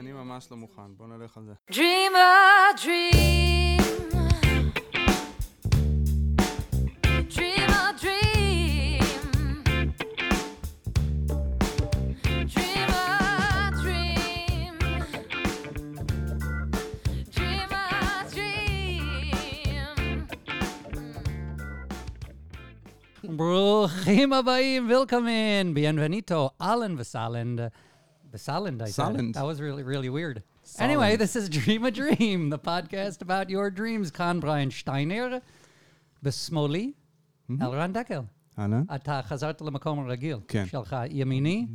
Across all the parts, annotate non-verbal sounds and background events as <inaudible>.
אני ממש לא מוכן, בוא נלך על זה. Dream a dream. Dream a dream. Dream a dream. Dream a dream. ברוכים הבאים, welcome in, bienvenido, Alan Vasaland. Vasaland, I said. Saland. That was really, really weird. Anyway, this is Dream a Dream, the podcast about your dreams. כאן בריין שטיינר, בשמאלי, אלרן דקל. אהלן? אתה חזרת למקום הרגיל כן. שלך, ימיני,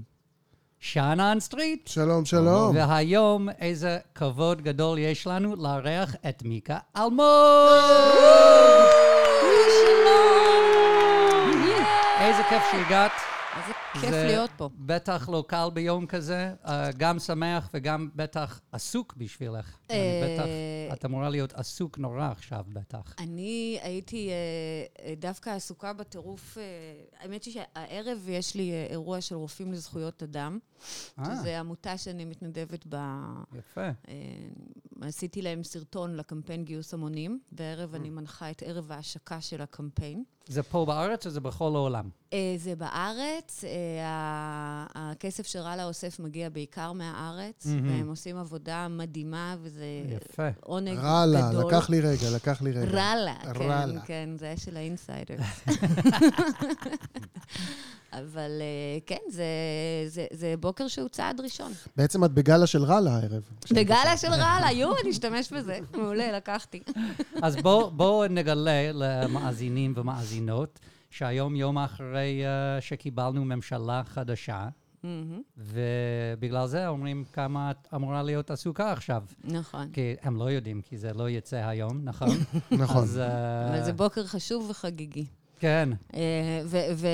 שאנן סטריט. שלום, שלום. והיום איזה כבוד גדול יש לנו לארח את מיקה אלמוג! איזה כיף שהגעת. איזה כיף זה להיות פה. בטח לא קל ביום כזה, אה, גם שמח וגם בטח עסוק בשבילך. אני בטח, אה, את אמורה להיות עסוק נורא עכשיו בטח. אני הייתי אה, אה, דווקא עסוקה בטירוף, אה, האמת היא שהערב יש לי אה, אירוע של רופאים לזכויות אדם, אה. שזו עמותה שאני מתנדבת בה. יפה. אה, עשיתי להם סרטון לקמפיין גיוס המונים, וערב אני מנחה את ערב ההשקה של הקמפיין. זה פה בארץ או זה בכל העולם? אה, זה בארץ, אה, הכסף שרלה אוסף מגיע בעיקר מהארץ. והם עושים עבודה מדהימה, וזה יפה. עונג רלה, גדול. לקח לי רגע, לקח לי רגע. רלה, כן, רלה. כן, זה היה של האינסיידר. <laughs> אבל אה, כן, זה, זה, זה בוקר שהוא צעד ראשון. בעצם את בגלה של רלה הערב. בגלה של רלה, יו, <laughs> אני אשתמש בזה. מעולה, לקחתי. אז בואו בוא נגלה למאזינים ומאזינות שהיום יום אחרי uh, שקיבלנו ממשלה חדשה, מהמם, ובגלל זה אומרים כמה את אמורה להיות עסוקה עכשיו. נכון. כי הם לא יודעים, כי זה לא יצא היום, נכון? <laughs> נכון. אז, אה, אבל זה בוקר חשוב וחגיגי. כן, אה, ו- ו-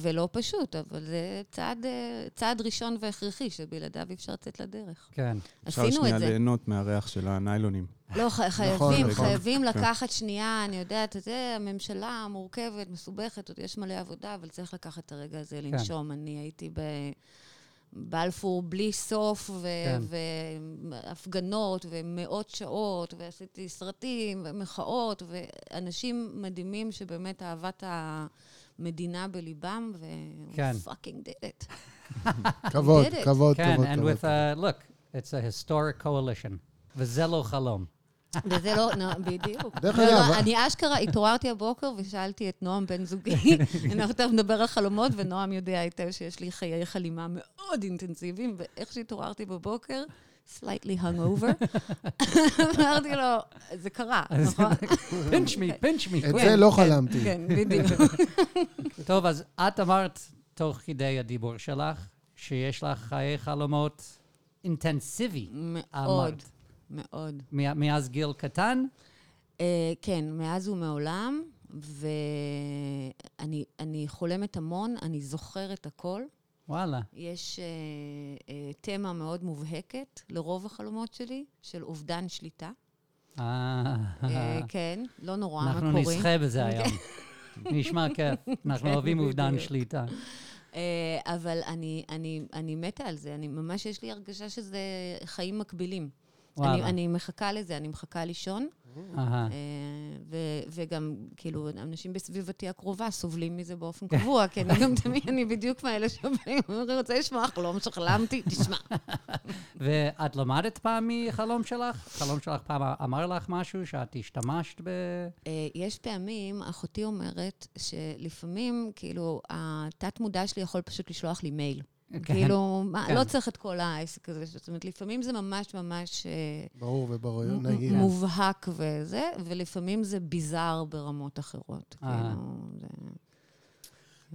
ולא פשוט, אבל זה צעד, אה, צעד ראשון והכרחי, שבלעדיו אי אפשר לצאת לדרך. כן. אפשר עשינו שנייה את זה. ליהנות מהריח של הניילונים. לא, <laughs> ח- חייבים, נכון. חייבים כן. לקחת שנייה, אני יודעת, זה הממשלה מורכבת, מסובכת, עוד יש מלא עבודה, אבל צריך לקחת את הרגע הזה לנשום. אני הייתי בבלפור בלי סוף, ו- כן. והפגנות, ומאות שעות, ועשיתי סרטים, ומחאות, ואנשים מדהימים שבאמת אהבת המדינה בליבם, ו- כן. fucking did it. <laughs> כבוד, it. כבוד, כן, כבוד, and כבוד. with, uh, look, it's a historic coalition. וזה לא חלום. וזה לא, נו, בדיוק. דרך לא, לא, אגב, אני אשכרה התעוררתי הבוקר ושאלתי את נועם בן זוגי, אנחנו תכף נדבר על חלומות, ונועם יודע היטב שיש לי חיי חלימה מאוד אינטנסיביים, ואיך שהתעוררתי בבוקר, slightly hungover, <laughs> אמרתי לו, זה קרה, <laughs> נכון? פינץ' מי, פינץ' מי. את זה לא חלמתי. כן, בדיוק. <laughs> טוב, אז את אמרת תוך כדי הדיבור שלך, שיש לך חיי חלומות אינטנסיבי. מאוד, אמרת. מאוד. מאז גיל קטן? אה, כן, מאז ומעולם, ואני אני חולמת המון, אני זוכרת הכל. וואלה. יש אה, אה, תמה מאוד מובהקת לרוב החלומות שלי, של אובדן שליטה. אה, כן, לא נורא, אנחנו מקורי. נשחה בזה <laughs> היום. נשמע כיף. אנחנו כן, אוהבים אובדן. שליטה. אבל אני, אני, אני מתה על זה, אני ממש, יש לי הרגשה שזה חיים מקבילים. אני. אני מחכה לזה, אני מחכה לישון. אה, ו, וגם, כאילו, אנשים בסביבתי הקרובה סובלים מזה באופן קבוע, כי אני גם תמיד, אני בדיוק מאלה שבאים, אני רוצה לשמוע חלום שחלמתי, תשמע. <laughs> ואת למדת פעם מחלום שלך? חלום שלך פעם אמר לך משהו שאת השתמשת ב... אה, יש פעמים, אחותי אומרת, שלפעמים, כאילו, התת-מודע שלי יכול פשוט לשלוח לי מייל. כן, כאילו, מה, כן. לא צריך את כל העסק הזה. זאת אומרת, לפעמים זה ממש ממש אה, ברור וברור, נהיר. מובהק וזה, ולפעמים זה ביזאר ברמות אחרות. אה. כאילו, זה...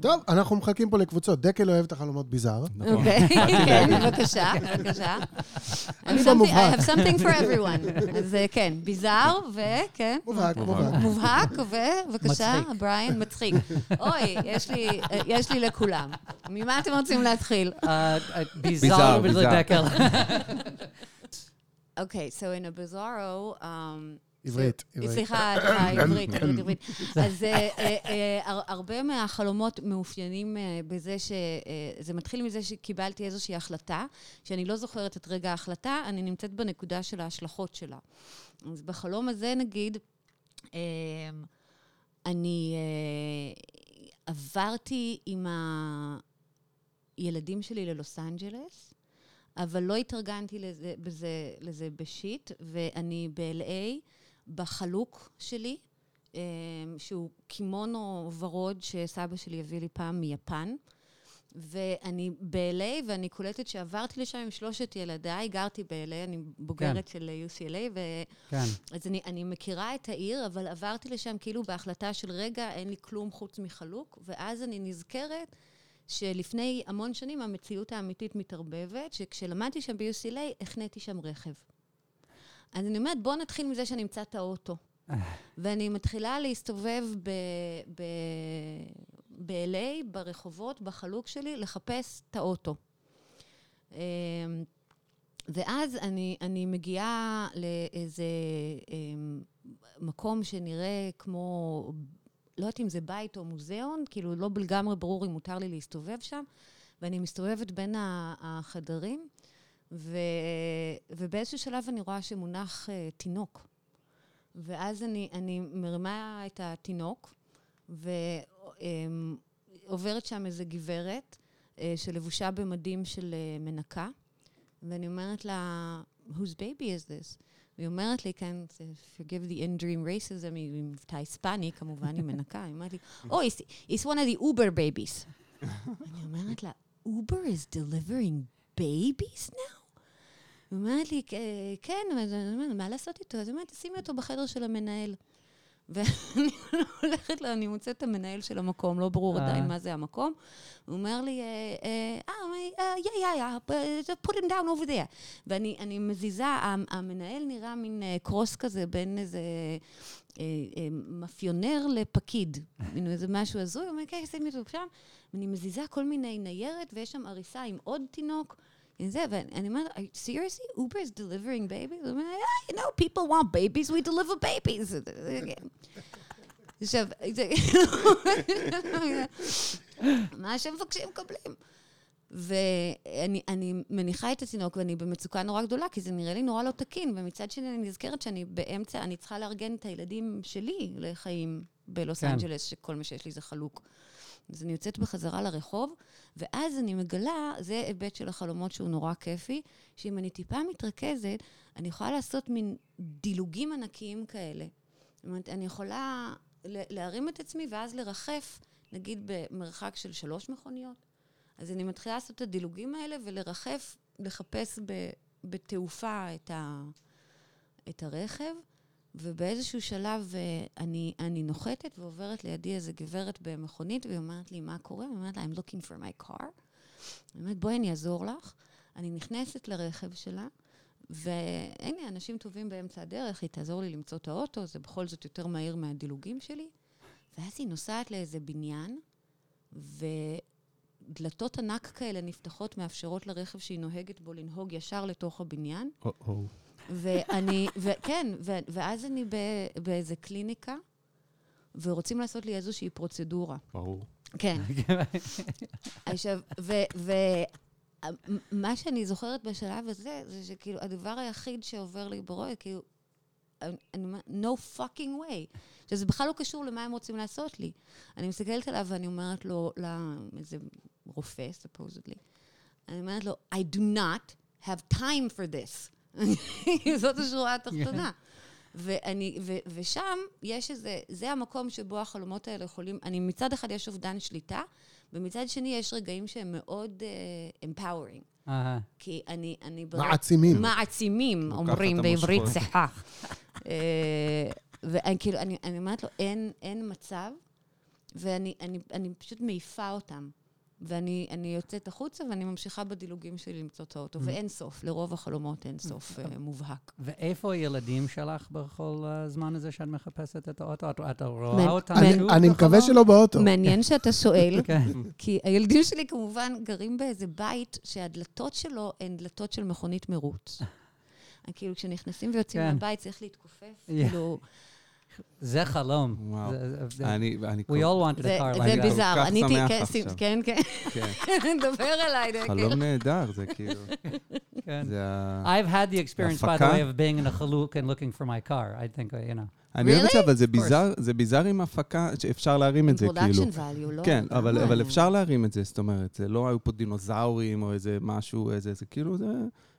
טוב, אנחנו מחכים פה לקבוצות. דקל אוהב את החלומות ביזאר. נכון. אוקיי, כן, בבקשה, בבקשה. I אני have something- במובהק. I have something for everyone. אז אה, כן, ביזאר, וכן. מובהק, מובהק. מובהק. ובבקשה. בריין, מצחיק. אוי, יש לי, יש לי לכולם. ממה אתם רוצים להתחיל? אה, אה, ביזאר, ביזאר ביזאר. ולדקל. Okay, <laughs> so in a bizarro, um, עברית, עברית. סליחה, עברית, עברית, עברית. <laughs> אז אה, אה, אה, הר- הרבה מהחלומות מאופיינים אה, בזה שזה מתחיל מזה שקיבלתי איזושהי החלטה, שאני לא זוכרת את רגע ההחלטה, אני נמצאת בנקודה של ההשלכות שלה. אז בחלום הזה, נגיד, אה, אני אה, עברתי עם הילדים שלי ללוס אנג'לס, אבל לא התארגנתי לזה, בזה, לזה בשיט, ואני ב-LA, בחלוק שלי, אה, שהוא קימונו ורוד שסבא שלי הביא לי פעם מיפן. ואני ב-LA, ואני קולטת שעברתי לשם עם שלושת ילדיי, גרתי ב-LA, אני בוגרת של UCLA, ו... כן. אז אני, אני מכירה את העיר, אבל עברתי לשם כאילו בהחלטה של רגע, אין לי כלום חוץ מחלוק, ואז אני נזכרת שלפני המון שנים המציאות האמיתית מתערבבת, שכשלמדתי שם ב-UCLA, החניתי שם רכב. אז אני אומרת, בואו נתחיל מזה שאני אמצא את האוטו. ואני מתחילה להסתובב. ב-LA, ברחובות, בחלוק שלי, לחפש את האוטו. אמ, ואז אני, אני מגיעה לאיזה אמ, מקום שנראה כמו, לא יודעת אם זה בית או מוזיאון, כאילו לא לגמרי ברור אם מותר לי להסתובב שם, ואני מסתובבת בין החדרים, ו, ובאיזשהו שלב אני רואה שמונח uh, תינוק. ואז אני, אני מרימה את התינוק, ועוברת שם איזו גברת אה, שלבושה במדים של אה, מנקה, ואני אומרת לה, whose baby is this? והיא אומרת לי, כן, forgive the in-dream racism, היא מבטא היספני, כמובן, היא מנקה, היא אומרת לי, oh, it's, it's one of the Uber babies. <laughs> אני אומרת לה, Uber is delivering babies now? היא אומרת לי, "כן, כן, אני מה לעשות איתו? אז היא אומרת, שימי אותו בחדר של המנהל. ואני הולכת לו, אני מוצאת את המנהל של המקום, לא ברור אה. עדיין מה זה המקום. הוא אומר לי, אה, אה, אה, yeah, yeah, yeah, put him down over there. ואני אני מזיזה, המ- המנהל נראה מין אה, קרוס כזה בין איזה אה, אה, מאפיונר לפקיד. מין איזה משהו הזוי, הוא אומר, כן, שימי אותו שם. ואני מזיזה כל מיני ניירת, ויש שם עריסה עם עוד תינוק. עם זה, ואני אומרת, "Are you seriously? Uber is delivering babies? הוא אומר, yeah, you know, people want babies, we deliver babies. עכשיו, <laughs> מה שמבקשים מקבלים. ואני אני מניחה את התינוק, ואני במצוקה נורא גדולה, כי זה נראה לי נורא לא תקין, ומצד שני אני נזכרת שאני באמצע, אני צריכה לארגן את הילדים שלי לחיים בלוס כן. אנג'לס, שכל מה שיש לי זה חלוק. אז אני יוצאת בחזרה לרחוב, ואז אני מגלה, זה היבט של החלומות שהוא נורא כיפי, שאם אני טיפה מתרכזת, אני יכולה לעשות מין דילוגים ענקיים כאלה. זאת אומרת, אני יכולה להרים את עצמי ואז לרחף, נגיד במרחק של שלוש מכוניות. אז אני מתחילה לעשות את הדילוגים האלה ולרחף, לחפש בתעופה את, ה, את הרכב, ובאיזשהו שלב אה, אני, אני נוחתת ועוברת לידי איזה גברת במכונית, והיא אומרת לי, מה קורה? אני אומרת לה, I'm looking for my car. אני אומרת, בואי אני אעזור לך. אני נכנסת לרכב שלה, והנה, אנשים טובים באמצע הדרך, היא תעזור לי למצוא את האוטו, זה בכל זאת יותר מהיר מהדילוגים שלי. ואז היא נוסעת לאיזה בניין, ודלתות ענק כאלה נפתחות, מאפשרות לרכב שהיא נוהגת בו לנהוג ישר לתוך הבניין. או-או. ואני, וכן, ו, ואז אני ב, באיזה קליניקה, ורוצים לעשות לי איזושהי פרוצדורה. ברור. כן. <laughs> עכשיו, ומה שאני זוכרת בשלב הזה, זה שכאילו, הדבר היחיד שעובר לי בראש, כאילו, אני אני אומרת, no fucking way. שזה בכלל לא קשור למה הם רוצים לעשות לי. אני מסתכלת עליו ואני אומרת לו, לאיזה רופא, supposedly, אני אומרת לו, I do not have time for this. <laughs> זאת השורה התחתונה. ואני, ו, ושם יש איזה, זה המקום שבו החלומות האלה יכולים, אני מצד אחד יש אובדן שליטה, ומצד שני יש רגעים שהם מאוד uh, empowering. כי אני, אני... בר- מעצימים. מעצימים, לוקחת אומרים בעברית. צחה. אה, ואני כאילו, אני, אני אומרת לו, אין, אין מצב, ואני אני, אני פשוט מעיפה אותם. ואני אני יוצאת החוצה ואני ממשיכה בדילוגים שלי למצוא את האוטו, ואין סוף, לרוב החלומות אין סוף <laughs> אה, מובהק. ואיפה הילדים שלך בכל הזמן הזה שאת מחפשת את האוטו? את- רואה אותם אני- שוב אני מקווה? שלא באוטו. מעניין <laughs> שאתה שואל, כן. כי הילדים שלי כמובן גרים באיזה בית שהדלתות שלו הן דלתות של מכונית מרוץ. <laughs> כאילו, כשנכנסים ויוצאים כן. מהבית צריך להתכופף. כאילו, זה חלום. וואו. זה- זה- אני, אני We all wanted זה a car זה like אני that. כל ביזאר. שמח כן, כן, כן, כן, <laughs> דבר אליי. חלום נהדר, זה כאילו, כן. זה. I've had the experience, by the way, of being in a chaluk and looking for my car. I think, uh, you know. אני אוהב את זה? אבל זה. ביזאר, זה ביזאר עם הפקה, שאפשר להרים את זה, כאילו. production value, לא? כן, אבל, לגמרי. אבל אפשר להרים את זה, זאת אומרת, זה לא היו פה דינוזאורים או איזה משהו, איזה, זה כאילו, זה,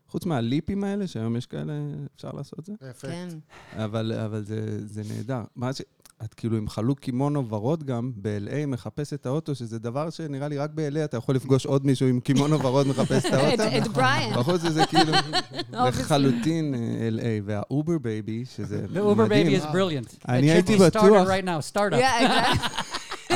חוץ מהליפים האלה, שהיום יש כאלה, אפשר לעשות את זה, יפה. כן. אבל, אבל זה, זה נהדר. מה ש... את כאילו עם חלוק קימונו ורוד גם, ב-LA מחפש את האוטו, שזה דבר שנראה לי רק ב-LA אתה יכול לפגוש עוד מישהו עם קימונו ורוד מחפש את האוטו. את בריאן. בחוץ זה כאילו. לחלוטין LA, וה Uber baby, שזה The Uber מדהים. baby is brilliant. אני הייתי בטוח-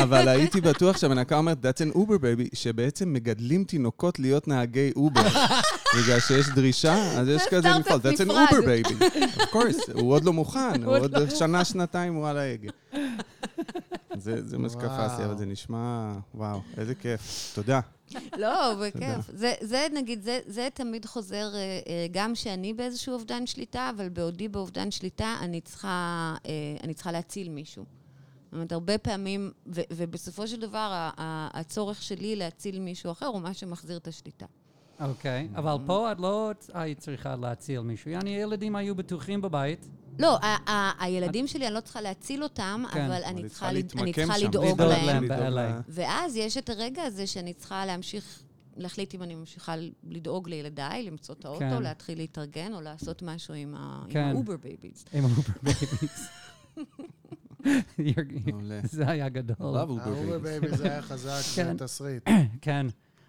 אבל הייתי בטוח שהמנקה אומרת, that's an Uber baby, שבעצם מגדלים תינוקות להיות נהגי אובר. <laughs> בגלל שיש דרישה, אז יש זה כזה מפעל, that's an. Uber baby. of course, הוא עוד לא מוכן, הוא עוד עוד לא שנה, שנתיים הוא על ההגה. זה זה מה שקפץ לי, אבל. זה נשמע, וואו, איזה כיף. תודה. לא, בכיף. זה, זה, נגיד, זה, זה תמיד חוזר, אה, אה, גם שאני באיזשהו אובדן שליטה, אבל בעודי באובדן שליטה, אני צריכה, אה, אני צריכה להציל מישהו. זאת אומרת, הרבה פעמים, ו, ובסופו של דבר, ה- ה- הצורך שלי להציל מישהו אחר הוא מה שמחזיר את השליטה. אוקיי, אבל Mm-hmm. פה את לא היית צריכה להציל מישהו. יעני, ילדים היו בטוחים בבית. לא, ה- ה- הילדים שלי, אני לא צריכה להציל אותם, כן. אבל אבל אני צריכה, לד- אני צריכה. לדאוג לדאוג להם. ואז יש את הרגע הזה שאני צריכה להמשיך, להחליט אם אני ממשיכה לדאוג לילדיי, למצוא את האוטו, כן. להתחיל להתארגן, או לעשות משהו עם ה- עם כן. ה Uber babies. עם. <laughs> <laughs> זה היה גדול. ה Uber babies. baby זה היה חזק, זה כן. <coughs> כן.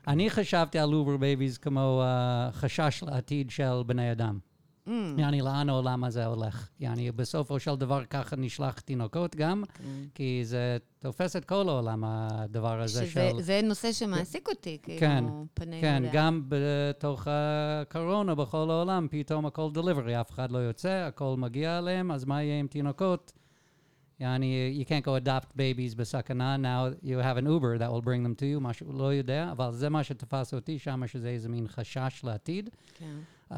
אני חשבתי על Uber babies כמו אה, חשש לעתיד של בני אדם. Mm. יעני, לאן העולם הזה הולך? יעני, בסופו של דבר ככה נשלח תינוקות גם, כי זה תופס את כל העולם, הדבר הזה של... זה נושא שמעסיק אותי, כן, כאילו, פנינו כן, גם בתוך הקורונה בכל העולם, פתאום הכל דליברי, אף אחד לא יוצא, הכל מגיע אליהם, אז מה יהיה עם תינוקות? יעני, you can't go adopt babies בסכנה, now you have an Uber that will bring them to you, משהו, לא יודע, אבל זה מה שתפס אותי שם, שזה איזה מין חשש לעתיד. כן. Uh,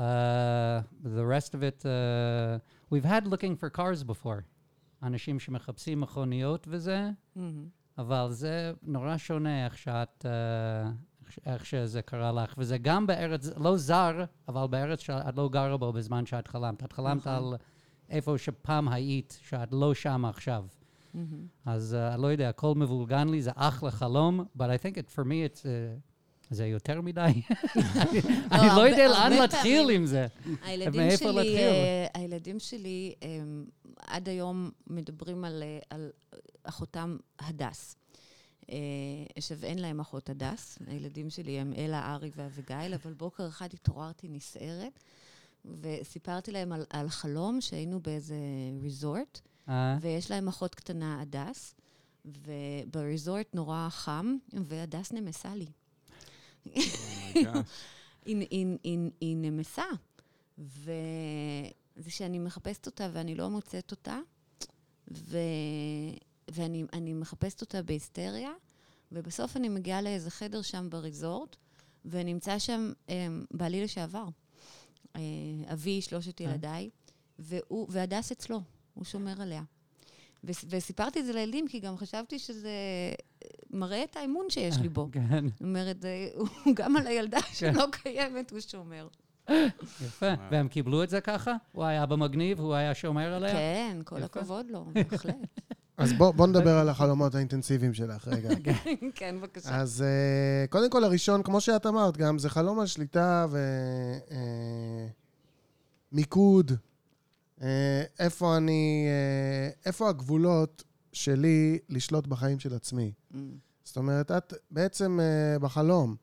the rest of it, uh, we've had looking for cars before. אנשים שמחפשים מכוניות וזה, מהמם. אבל זה נורא שונה איך שאת, אה, איך ש- איך שזה קרה לך. וזה גם בארץ, לא זר, אבל בארץ שאת לא גרה בו בזמן שאת חלמת. את חלמת נכון. על איפה שפעם היית, שאת לא שם עכשיו. מהמם. אז אני לא יודע, הכל מבולגן לי, זה אחלה חלום, but I think it, for me it's... אה, זה יותר מדי. <laughs> אני אני לא הרבה- יודע לאן להתחיל. עם זה. הילדים מאיפה שלי, להתחיל? אה, הילדים שלי עד היום מדברים על, אחותם הדס. עכשיו, אין להם אחות הדס, הילדים שלי הם אלה, ארי ואביגיל, אבל בוקר אחד התעוררתי נסערת, וסיפרתי להם על, על חלום שהיינו באיזה resort, אה, ויש להם אחות קטנה, הדס, וב resort נורא חם, והדס נמסה לי. Oh <laughs> היא, היא, היא, היא נמסה. וזה שאני מחפשת אותה ואני לא מוצאת אותה, ו... ואני אני מחפשת אותה בהיסטריה, ובסוף אני מגיעה לאיזה חדר שם בריזורט, ונמצא שם אה, בעלי לשעבר, אבי, שלושת אה. ילדיי, והוא, והדס אצלו, הוא שומר עליה. וס- וסיפרתי את זה לילדים, כי גם חשבתי שזה מראה את האמון שיש לי בו. <laughs> כן, זאת אומרת, אה, הוא <laughs> גם על הילדה שלא קיימת, הוא שומר. יפה. והם קיבלו את זה ככה? הוא היה אבא מגניב, הוא היה שומר עליה? כן, כל. הכבוד לו, בהחלט. <laughs> אז בוא בוא נדבר על החלומות האינטנסיביים שלך רגע. <laughs> כן, בבקשה. אז אה, קודם כל, הראשון, כמו שאת אמרת, גם זה חלום על שליטה ומיקוד. איפה אני, אה, איפה הגבולות שלי לשלוט בחיים של עצמי. Mm, זאת אומרת, את בעצם אה, בחלום,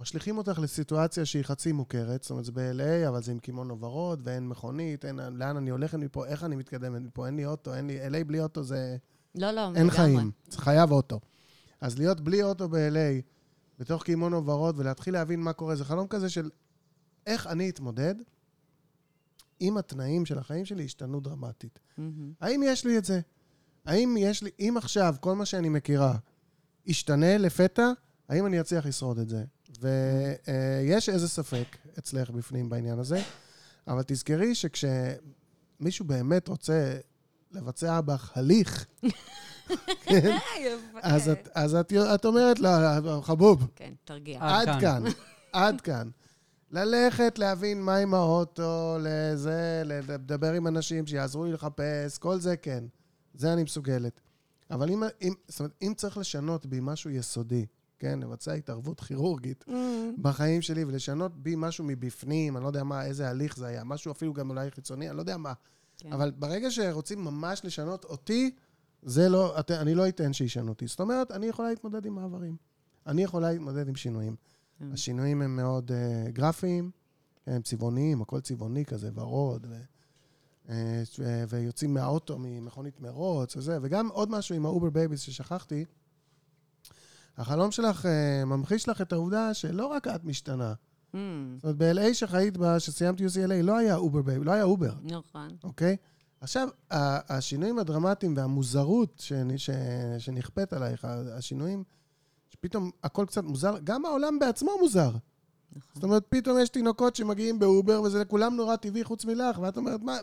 משליכים אותך לסיטואציה שהיא חצי מוכרת, זאת אומרת, זה ב-LA, אבל זה עם קימונו ורוד, ואין מכונית, אין לאן אני הולכת מפה, איך אני מתקדמת מפה, אין לי אוטו, אין לי, LA בלי אוטו זה... לא, לא, אין לגמרי. חיים, זה חייב אוטו. אז להיות בלי אוטו ב-LA, בתוך קימונו ורוד, ולהתחיל להבין מה קורה, זה חלום כזה של איך אני אתמודד אם התנאים של החיים שלי השתנו דרמטית. מהמם. האם יש לי את זה? האם יש לי, אם עכשיו כל מה שאני מכירה ישתנה לפתע, האם אני אצליח לשרוד את זה? ויש איזה ספק אצלך בפנים בעניין הזה. אבל תזכרי שכשמישהו באמת רוצה לבצע בך הליך, כן. אז, את, אז את, את אומרת לה, חבוב, כן, תרגיע. עד כאן. כאן, עד כאן. ללכת, להבין מה עם האוטו, לזה, לדבר עם אנשים שיעזרו לי לחפש, כל זה כן. זה אני מסוגלת. אבל אם, אם, זאת אומרת, אם צריך לשנות בי משהו יסודי, כן, לבצע התערבות כירורגית Mm. בחיים שלי ולשנות בי משהו מבפנים, אני לא יודע מה, איזה הליך זה היה, משהו אפילו גם אולי חיצוני, אני לא יודע מה. כן. אבל ברגע שרוצים ממש לשנות אותי, זה לא, את, אני לא אתן שישנו אותי. זאת אומרת, אני יכולה להתמודד עם מעברים. אני יכולה להתמודד עם שינויים. כן. השינויים הם מאוד uh, גרפיים, הם צבעוניים, הכל צבעוני כזה, ורוד, ו, uh, ו, ויוצאים מהאוטו, ממכונית מרוץ וזה. וגם עוד משהו עם ה Uber babies ששכחתי, החלום שלך uh, ממחיש לך את העובדה שלא רק את משתנה. Mm, זאת אומרת, ב-LA שחיית בה, שסיימת UCLA, לא היה Uber baby, לא היה אובר. נכון. אוקיי? עכשיו, השינויים הדרמטיים והמוזרות שנכפית עלייך, השינויים, שפתאום הכל קצת מוזר, גם העולם בעצמו מוזר. נכון. זאת אומרת, פתאום יש תינוקות שמגיעים באובר, וזה לכולם נורא טבעי חוץ מלך, ואת אומרת, מה,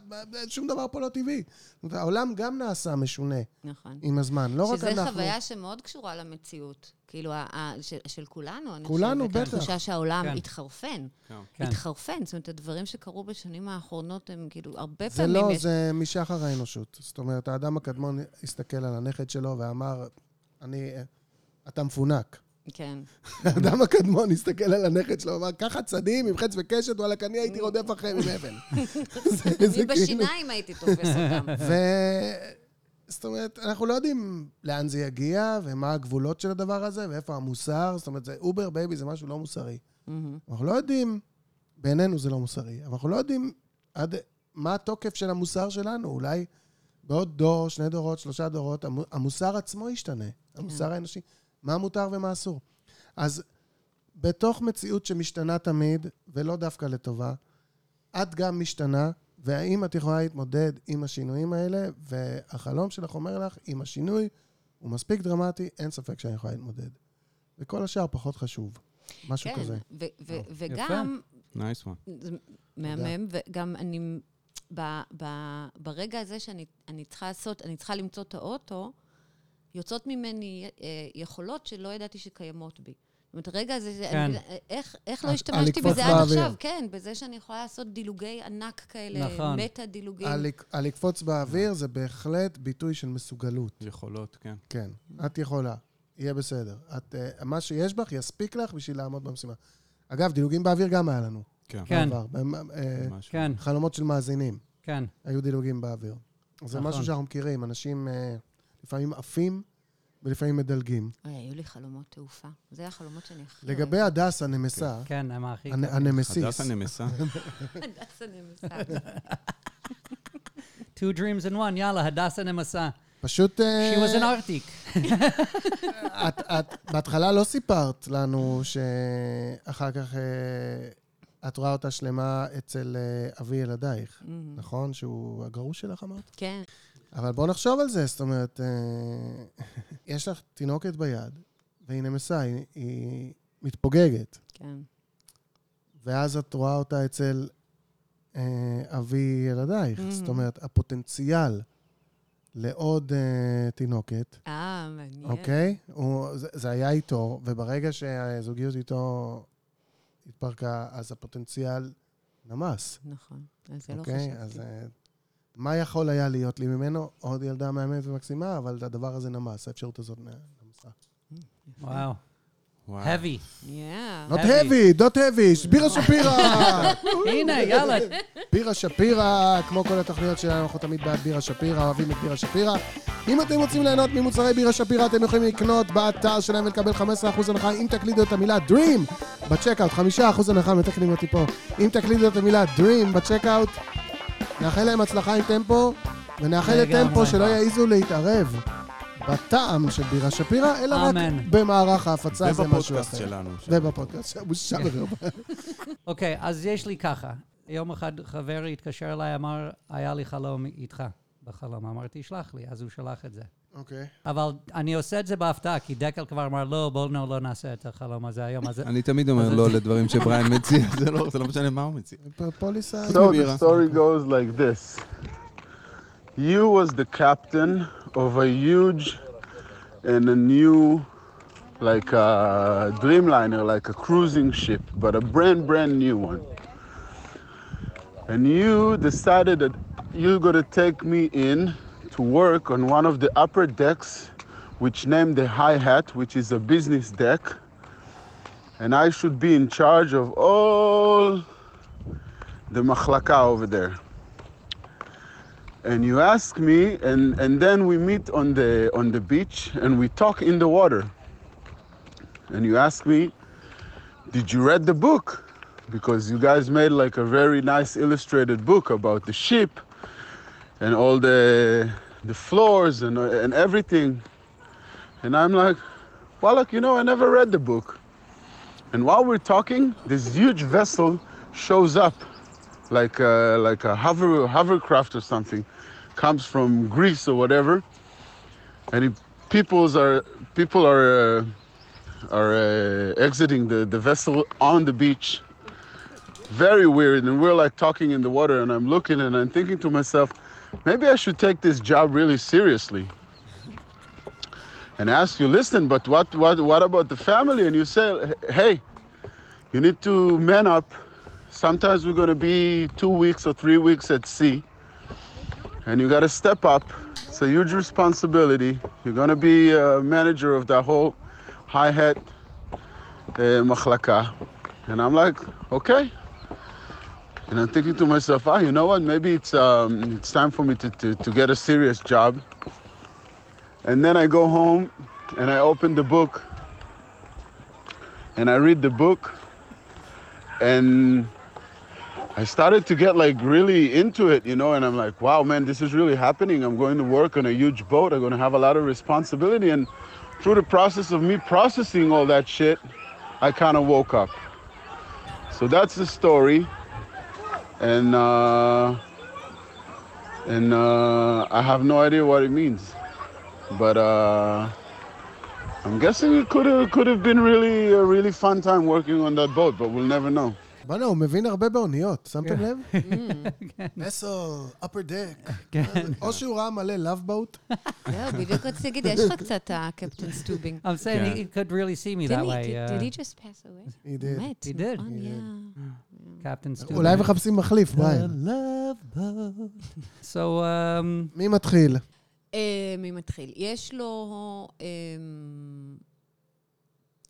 שום דבר פה לא טבעי. זאת אומרת, העולם גם נעשה משונה נכון. עם הזמן, לא רק שזה אנחנו. חוויה שמאוד קשורה למציאות. כאילו, ה- ה- של, של כולנו, אני כולנו, חושבת. בטח. התחושה שהעולם כן. התחרפן. כן. התחרפן. זאת אומרת, הדברים שקרו בשנים האחרונות הם כאילו, הרבה זה פעמים לא, יש... זה משחר האנושות. זאת אומרת, האדם הקדמון הסתכל על הנכד שלו ואמר, אני, אתה מפונק. כן. <laughs> האדם הקדמון הסתכל על הנכד שלו ואמר, אך הצדים עם חץ וקשת, וואלכ, אני הייתי רודף אחריהם עם אבן. <laughs> אני כאילו- בשיניים הייתי תופס אותם. ו... זאת אומרת, אנחנו לא יודעים לאן זה יגיע, ומה הגבולות של הדבר הזה, ואיפה המוסר. זאת אומרת, זה Uber baby זה משהו לא מוסרי. אנחנו לא יודעים, בעינינו זה לא מוסרי, אבל אנחנו לא יודעים עד מה התוקף של המוסר שלנו. אולי בעוד דור, שני דורות, שלושה דורות, המו- המוסר עצמו ישתנה. המוסר האנושי. מה מותר ומה אסור. אז בתוך מציאות שמשתנה תמיד, ולא דווקא לטובה, את גם משתנה, והאם את יכולה להתמודד עם השינויים האלה, והחלום שלך אומר לך, אם השינוי הוא מספיק דרמטי, אין ספק שאני יכולה להתמודד. וכל השאר פחות חשוב. משהו כן, כזה. ו- ו- יפה. וגם, nice one. מהמם, וגם אני, ב- ב- ברגע הזה שאני אני צריכה לעשות, אני צריכה למצוא את האוטו, יוצאות ממני אה, יכולות שלא ידעתי שקיימות בי. זאת אומרת, הרגע הזה, זה- כן. אני, איך, איך לא על- השתמשתי בזה עד באוויר. עכשיו? כן, בזה שאני יכולה לעשות דילוגי ענק כאלה, נכון. מטה-דילוגים. על לק- על לקפוץ באוויר זה בהחלט ביטוי של מסוגלות. יכולות, כן. כן, את יכולה, יהיה בסדר. את, אה, מה שיש בך יספיק לך בשביל לעמוד במשימה. אגב, דילוגים באוויר גם היה לנו. כן. כן. אה. כן, חלומות של מאזינים, כן. היו דילוגים באוויר. זה נכון. משהו שאנחנו מכירים, אנשים אה, לפעמים עפים ולפעמים מדלגים. אוי, היו לי חלומות תעופה. זה החלומות שאני הכי... לגבי הדס הנמסה, כן, הם הכי... הנמסיס, הדס הנמסה. <laughs> הדס הנמסה. <laughs> Two dreams in one, יאללה, הדסה נמסה. פשוט... אה, She was an Arctic. <laughs> את, את בהתחלה לא סיפרת לנו שאחר כך אה, את רואה אותה שלמה אצל אה, אבי ילדייך, מהמם. נכון? שהוא הגרוש שלך אמרת? כן. אבל בוא נחשוב על זה, זאת אומרת, אה, יש לך תינוקת ביד, והיא נמסה, היא, היא מתפוגגת, כן. ואז את רואה אותה אצל אה, אבי ילדייך. Mhm. זאת אומרת, הפוטנציאל לעוד אה, תינוקת, אה, מעניין. אוקיי? הוא, זה, זה היה איתו, וברגע שהזוגיות איתו התפרקה, אז הפוטנציאל נמס, נכון. על זה לא אוקיי? חשבתי. אז אה, מה יכול היה להיות לי ממנו? עוד ילדה מהממת ומקסימה, אבל הדבר הזה נמס, האפשרות הזאת נמסה. וואו. heavy. Yeah. Not Heavy. heavy, not heavy, בירה שפירא! הנה, יאללה. בירה שפירא, כמו כל התוכניות שלנו, אנחנו תמיד בעד בירה שפירא, אוהבים את בירה שפירא. אם אתם רוצים ליהנות ממוצרי בירה שפירא, אתם יכולים לקנות באתר שלהם ולקבל 15% הנחה אם תקלידו את המילה Dream בצ'קאוט, 5% הנחה, מתקנים אותי פה. אם תקלידו את המילה Dream בצ'קאוט, נאחל להם הצלחה עם טמפו, ונאחל. לטמפו שלא יעזו להתערב בטעם של בירה שפירא, אלא רק אמן. במערך ההפצה, זה משהו ובפודקאסט אחר. שלנו. ובפודקאסט, בושה <laughs> וחרפה. אוקיי, אז יש לי ככה. יום אחד חבר התקשר אליי, אמר, היה לי חלום איתך בחלום. אמרתי, שלח לי, אז הוא שלח את זה. אוקיי. אבל אני עושה את זה בהפתעה, כי דקל כבר אמר, לא, בואו לא, לא נעשה את החלום הזה היום. אז אני תמיד אומר לא לדברים שבריין מציע, זה לא זה לא משנה מה הוא מציע. פ- פוליסה... So the Mira. story goes like this. You was the captain of a huge and a new, like a Dreamliner, like a cruising ship, but a brand, brand new one. And you decided that you're gonna take me in to work on one of the upper decks, which named the High Hat, which is a business deck. And I should be in charge of all the machlaka over there. And you ask me, and, and then we meet on the, on the beach and we talk in the water. And you ask me, did you read the book? Because you guys made like a very nice illustrated book about the ship and all the, the floors and, and everything. And I'm like, well, look, you know, I never read the book. And while we're talking, this huge vessel shows up like a, like a hover hovercraft or something comes from Greece or whatever, and it, people's are people are uh, are uh, exiting the, the vessel on the beach. Very weird, and we're like talking in the water, and I'm looking and I'm thinking to myself, maybe I should take this job really seriously. And ask you, listen, but what what what about the family? And you say, hey, you need to man up sometimes we're going to be two weeks or three weeks at sea and you got to step up it's a huge responsibility you're going to be a manager of the whole hi-hat uh, machlaka and i'm like okay and i'm thinking to myself ah you know what maybe it's um, it's time for me to, to, to get a serious job and then i go home and i open the book and i read the book and I started to get like really into it, you know, and I'm like, wow, man, this is really happening. I'm going to work on a huge boat. I'm going to have a lot of responsibility. And through the process of me processing all that shit, I kind of woke up. So that's the story And, uh, and uh, I have no idea what it means. But uh, I'm guessing it could have could have been really a really fun time working on that boat, but we'll never know. בוא'נה, הוא מבין הרבה באוניות, שמתם לב? Mm. מסו, upper deck. כן. או שהוא ראה מלא love boat. זהו, בדיוק רציתי להגיד, יש לך קצת הקפטן סטובינג. I'm saying he, he could really see me that Didn't way. he, uh, did he just pass away? He did. מת. He did. נכון, He yeah. Captain Stu. אולי מחפשים מחליף, בריין. So, um, מי מתחיל? אה, מי מתחיל? יש לו אה,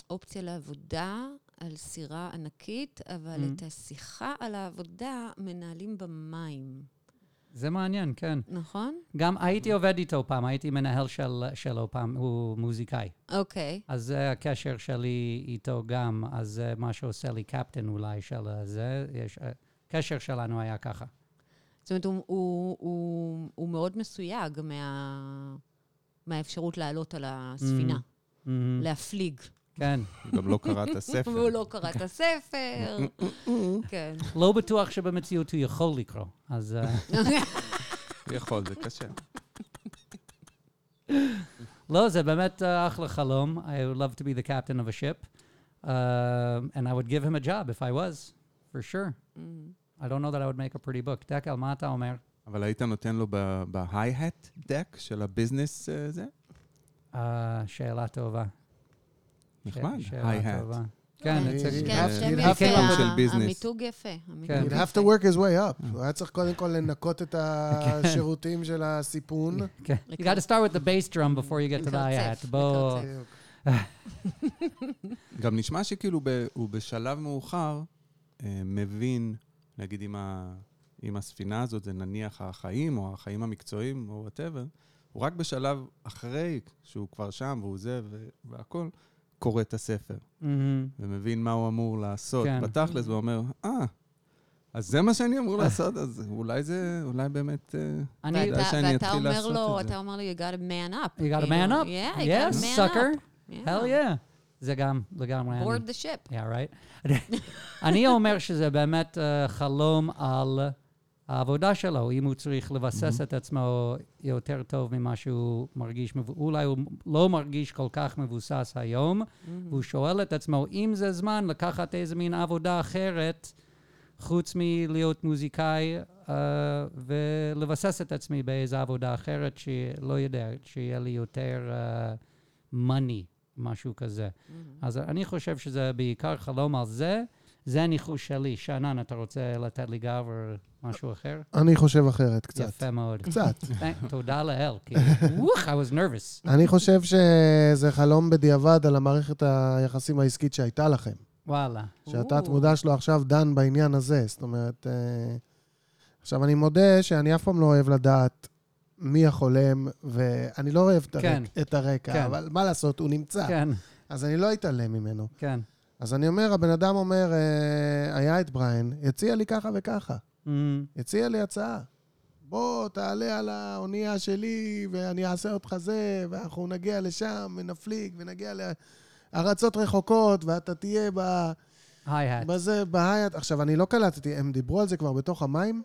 אופציה לעבודה על סירה ענקית, אבל Mm. את השיחה על העבודה מנהלים במים, זה מעניין, כן. נכון? גם הייתי עובד איתו פעם, הייתי מנהל של, שלו פעם, הוא מוזיקאי. אוקיי. אז זה הקשר שלי איתו גם, אז זה מה שעושה לי קפטן אולי של זה. יש, הקשר שלנו היה ככה. זאת אומרת, הוא, הוא, הוא, הוא מאוד מסויג מה, מהאפשרות לעלות על הספינה, Mm, להפליג. כן. הוא גם לא קרא את הספר. והוא לא קרא את הספר. כן. לא בטוח שבמציאות הוא יכול לקרוא, אז... אה, הוא יכול, זה קשה. לא, זה באמת אה, אחלה חלום. I would love to be the captain of a ship. Um, and I would give him a job if I was, for sure. I don't know that I would make a pretty book. דקל, מה אתה אומר? אבל היית נותן לו ב-hi-hat deck של הביזנס אה, זה? אה, שאלה טובה. נחמד. טובה. כן, כן, אה. המיתוג יפה. המיתוג כן. יפה. have to work his way up. הוא היה צריך קודם כל לנקות את השירותים של הסיפון. כן. You got to start with the bass drum before you get to the hi-hat. בוא... <laughs> גם נשמע שכאילו ב- הוא בשלב מאוחר אה, מבין, נגיד עם הספינה הזאת, זה נניח החיים או החיים המקצועיים או וואטאבר, הוא רק בשלב אחרי שהוא כבר שם והוא זה ו- והכל, קורא את הספר מהמם. ומבין מה הוא אמור לעשות. כן. בתכלס, הוא אומר, אה, אז זה מה שאני אמור לעשות, אז אולי זה, אולי באמת... אה, אני... ואתה- שאני ואתה אתחיל לעשות לו, את זה. אתה אומר לו, you gotta man up. You gotta כאילו, man up. Yeah, you Yes, gotta man sucker. up. Yeah. hell yeah. זה גם לגמרי אני. board the ship. Yeah, right. <laughs> אני אומר שזה באמת uh, חלום על העבודה שלו, אם הוא צריך לבסס את עצמו יותר טוב ממה שהוא מרגיש, אולי הוא לא מרגיש כל כך מבוסס היום, והוא שואל את עצמו, אם זה זמן לקחת איזה מין עבודה אחרת, חוץ מלהיות מוזיקאי, אה, ולבסס את עצמי באיזה עבודה אחרת, שלא יודע, שיהיה לי יותר אה, money, משהו כזה. אז אני חושב שזה בעיקר חלום על זה. זה הניחוש שלי. שאנן, אתה רוצה לתת לי גב או משהו אחר? אני חושב אחרת קצת. יפה מאוד. קצת. <laughs> תודה לאל, כי וואח, I was nervous. אני חושב שזה חלום בדיעבד על המערכת היחסים העסקית שהייתה לכם. וואלה. שהתת מודע שלו עכשיו דן בעניין הזה. זאת אומרת, אה, עכשיו, אני מודה שאני אף פעם לא אוהב לדעת מי החולם, ואני לא אוהב את, כן. את הרקע, כן. אבל מה לעשות, הוא נמצא. כן, אז אני לא אתעלם ממנו. כן. אז אני אומר, הבן אדם אומר, אה, היה את בריין, הציע לי ככה וככה. Mm, הציע לי הצעה. בוא, תעלה על האונייה שלי, ואני אעשה אותך זה, ואנחנו נגיע לשם, ונפליג, ונגיע לארצות רחוקות, ואתה תהיה ב... היי-האט. בזה, בהיאט. עכשיו, אני לא קלטתי, הם דיברו על זה כבר בתוך המים?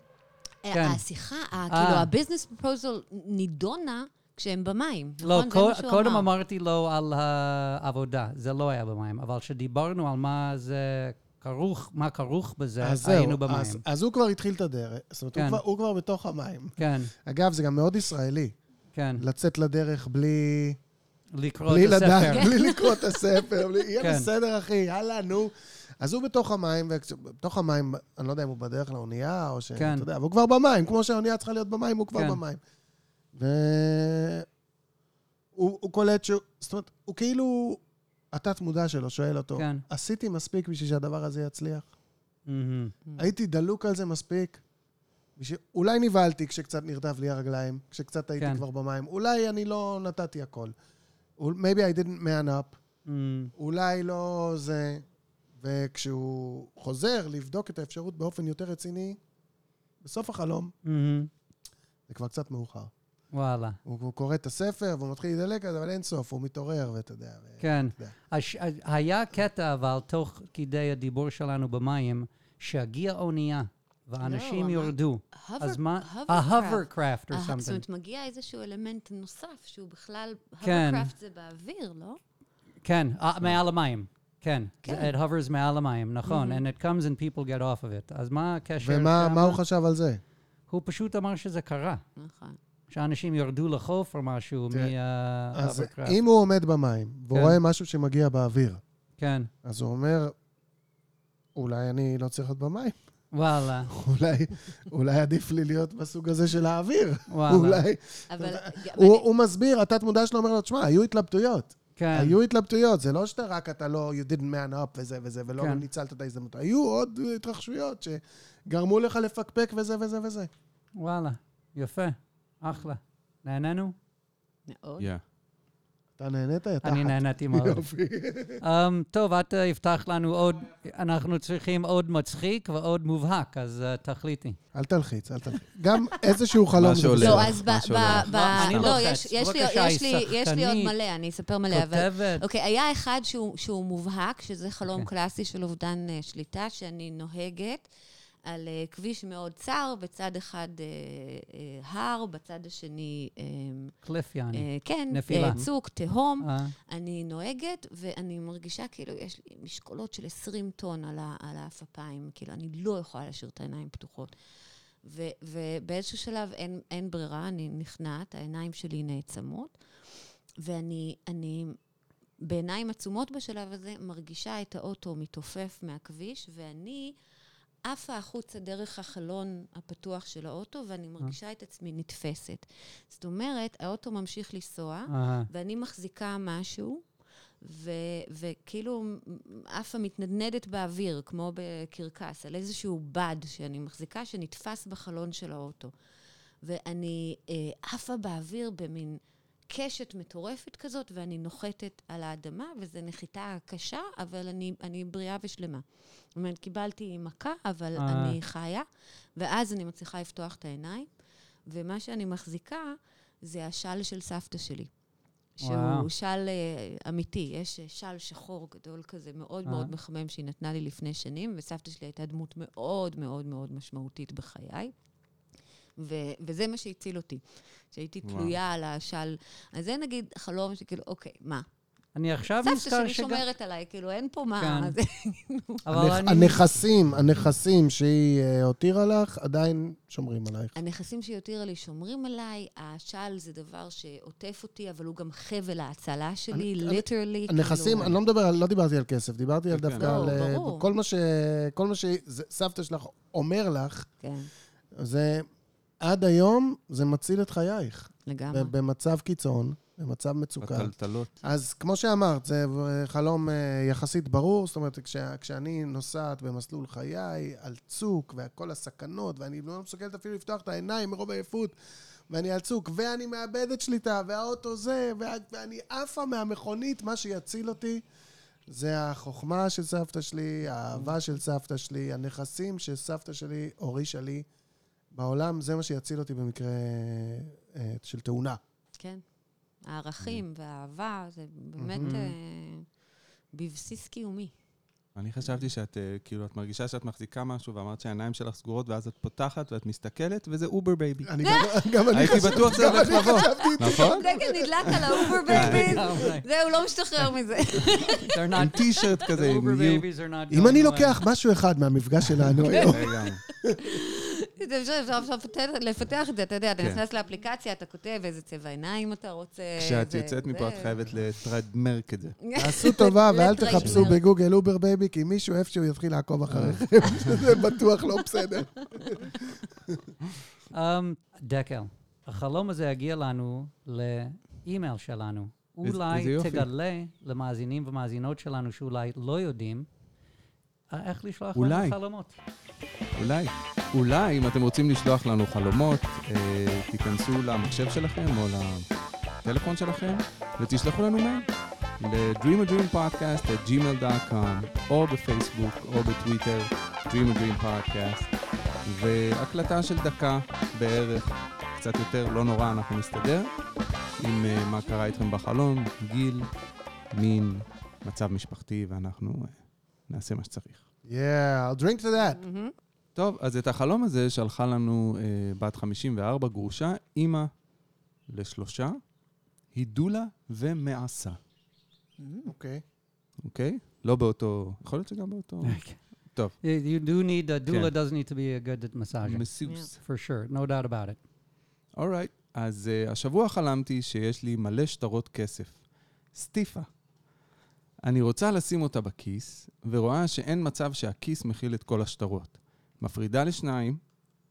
כן. השיחה, אה. כאילו, הביזנס פרופוזל נידונה כשהם במים, לא, נכון? זה מה שהוא קודם אמר. אמרתי לו על העבודה, זה לא היה במים, אבל כשדיברנו על מה זה כרוך, מה כרוך בזה, אז זהו, היינו במים. אז, אז הוא כבר התחיל את הדרך. זאת אומרת, כן. הוא, כבר, הוא כבר בתוך המים. כן, אגב, זה גם מאוד ישראלי, כן. לצאת לדרך בלי... לקרוא בלי את הספר. לדעת, בלי לקרוא את הספר, בלי, יהיה כן. בסדר, אחי, יאללה, נו. אז הוא בתוך המים, ובתוך המים, אני לא יודע אם הוא בדרך לאונייה, או ש... כן. אתה יודע, אבל הוא כבר במים, כמו שהאונייה צריכה להיות במים, הוא כבר כן. במים. ו... הוא, הוא קולט שהוא... זאת אומרת, הוא כאילו... התת-מודע שלו שואל אותו, כן. עשיתי מספיק בשביל שהדבר הזה יצליח? מהמם. הייתי דלוק על זה מספיק? בשביל... אולי נבהלתי כשקצת נרטב לי הרגליים, כשקצת הייתי כן. כבר במים. אולי אני לא נתתי הכל. maybe I didn't man up. מהמם. אולי לא זה... וכשהוא חוזר לבדוק את האפשרות באופן יותר רציני, בסוף החלום, מהמם. זה כבר קצת מאוחר. וואלה. הוא, הוא קורא את הספר והוא מתחיל להידלק על זה, אבל אין סוף, הוא מתעורר, ואתה יודע. כן. יודע. הש... היה קטע, אבל תוך כדי הדיבור שלנו במים, שהגיעה אונייה, ואנשים אמר- יורדו. hover- אז מה? hovercraft. ה-hovercraft or אה, זאת something. אומרת, מגיע איזשהו אלמנט נוסף, שהוא בכלל, כן. hovercraft זה באוויר, לא? כן, אה, מעל המים. כן. כן. it hovers מעל המים, נכון. And it comes and people get off of it. אז מה הקשר ומה הוא חשב על זה? הוא פשוט אמר שזה קרה. נכון. שאנשים ירדו לחוף או משהו תראה, אז מה-hovercraft. אם הוא עומד במים, והוא כן. רואה משהו שמגיע באוויר, כן. אז הוא אומר, אולי אני לא צריך להיות במים. וואלה, <laughs> אולי, אולי עדיף לי להיות בסוג הזה של האוויר. וואלה. אולי... אבל... הוא, הוא מסביר, התת-מודע שלו אומר לו, תשמע, היו התלבטויות. כן. היו התלבטויות, זה לא שאתה רק, אתה לא, you didn't man up וזה וזה, ולא כן. ניצלת את ההזדמנות. היו עוד התרחשויות שגרמו לך לפקפק וזה וזה וזה. וואלה, יפה. אחלה. נהנינו? מאוד. Yeah. אתה נהנית? אני. נהניתי מאוד. יופי. um, טוב, את uh, הבטחת לנו עוד, אנחנו צריכים עוד מצחיק ועוד מובהק, אז uh, תחליטי. אל תלחיץ, אל תלחיץ. גם איזשהו חלום. זה שעולה. לא, אז ב... לא- ב- מה, אני לא, לוחץ. יש- יש לי- בבקשה, יש לי- היא יש לי עוד. מלא, אני אספר מלא, אבל... כותבת. אוקיי, היה אחד שהוא, שהוא מובהק, שזה חלום אוקיי. קלאסי של אובדן uh, שליטה, שאני נוהגת על uh, כביש מאוד צר, בצד אחד uh, uh, הר, בצד השני, uh, קליף יעני. uh, כן, נפילה. uh, צוק, תהום. אה, אני נוהגת, ואני מרגישה כאילו יש לי משקולות של 20 טון על, על האף אפיים, כאילו, אני לא יכולה להשאיר את העיניים פתוחות. ו, ובאיזשהו שלב אין, אין ברירה, אני נכנעת, העיניים שלי נעצמות, ואני אני, בעיניים עצומות בשלב הזה מרגישה את האוטו מתעופף מהכביש, ואני עפה החוצה דרך החלון הפתוח של האוטו, ואני מרגישה את עצמי נתפסת. זאת אומרת, האוטו ממשיך לנסוע. ואני מחזיקה משהו, ו- וכאילו עפה מתנדנדת באוויר, כמו בקרקס, על איזשהו בד שאני מחזיקה, שנתפס בחלון של האוטו. ואני אה, עפה באוויר במין קשת מטורפת כזאת, ואני נוחתת על האדמה, וזו נחיתה קשה, אבל אני, אני בריאה ושלמה. זאת אומרת, קיבלתי מכה, אבל אה. אני חיה, ואז אני מצליחה לפתוח את העיניים, ומה שאני מחזיקה זה השל של סבתא שלי. שהוא וואו. של אה, אמיתי, יש אה, של שחור גדול כזה, מאוד אה. מאוד מחמם, שהיא נתנה לי לפני שנים, וסבתא שלי הייתה דמות מאוד מאוד מאוד משמעותית בחיי. ו- וזה מה שהציל אותי. שהייתי וואו. תלויה על השל. אז זה נגיד חלום שכאילו, אוקיי, מה? אני עכשיו סבתא נזכר שלי שגם... שומרת עליי, כאילו, אין פה מה. כן. <laughs> הנכסים, הנכסים שהיא אה, הותירה לך, עדיין שומרים עלייך. הנכסים שהיא הותירה לי שומרים עליי, השל זה דבר שעוטף אותי, אבל הוא גם חבל ההצלה שלי, ליטרלי. הנכסים, אני לא מדבר, לא דיברתי על כסף, דיברתי על כן. דווקא לא, על... אה, ברור. כל מה ש... כל מה שסבתא שלך אומר לך, כן, זה עד היום, זה מציל את חייך. לגמרי. במצב קיצון, במצב מצוקה. בטלטלות. אז כמו שאמרת, זה חלום אה, יחסית ברור, זאת אומרת, כש, כשאני נוסעת במסלול חיי, על צוק, וכל הסכנות, ואני לא מסוגלת אפילו לפתוח את העיניים מרוב עייפות, ואני על צוק, ואני מאבדת שליטה, והאוטו זה, וה- ואני עפה מהמכונית, מה שיציל אותי זה החוכמה של סבתא שלי, האהבה של סבתא שלי, הנכסים שסבתא שלי הורישה לי בעולם, זה מה שיציל אותי במקרה אה, של תאונה. כן. הערכים והאהבה, זה באמת מהמם. אה, בבסיס קיומי. אני חשבתי שאת, אה, כאילו, את מרגישה שאת מחזיקה משהו ואמרת שהעיניים שלך סגורות, ואז את פותחת ואת מסתכלת, וזה Uber baby. אני גם, <laughs> גם אני הייתי חשבתי- בטוח שזה גם הולך אני לבוא. נכון? דגל נדלק על האובר <laughs> לגמרי. זהו, לא משתחרר מזה. <laughs> עם not... T-shirt כזה, אם אני. לוקח משהו אחד מהמפגש שלנו היום, לגמרי. זה אפשר לפתח- את זה, אתה יודע, אתה כן. נכנס לאפליקציה, אתה כותב איזה צבע עיניים אתה רוצה. כשאת יוצאת מפה, את חייבת ל trademark את זה. <laughs> תעשו טובה <laughs> ואל. תחפשו בגוגל Uber baby, כי מישהו איפשהו יתחיל לעקוב אחריכם. <laughs> זה בטוח לא בסדר. Um, דקל, החלום הזה יגיע לנו לאימייל שלנו. אולי. תגלה למאזינים ומאזינות שלנו שאולי לא יודעים אה, איך לשלוח. לנו חלומות. אולי, אולי, אם אתם רוצים לשלוח לנו חלומות, אה, תיכנסו למחשב שלכם או לטלפון שלכם ותשלחו לנו מייל ל-dreamadreampodcast@gmail.com או בפייסבוק או בטוויטר, Dream a Dream Podcast, והקלטה של דקה בערך, קצת יותר, לא נורא, אנחנו נסתדר, עם אה, מה קרה איתכם בחלום, גיל, מין, מצב משפחתי, ואנחנו אה, נעשה מה שצריך. Yeah, I'll drink to that. מהמם. טוב, אז את החלום הזה שלחה לנו אה, בת 54, גרושה, אימא לשלושה, הידולה ומעשה, אוקיי. אוקיי? לא באותו, יכול להיות שגם באותו... <laughs> טוב, You, you do need, a doula כן. does need to be a good massager, מסוס. for sure, no doubt about it. אורייט, אז uh, השבוע חלמתי שיש לי מלא שטרות כסף. סטיפה. אני רוצה לשים אותה בכיס, ורואה שאין מצב שהכיס מכיל את כל השטרות. מפרידה לשניים,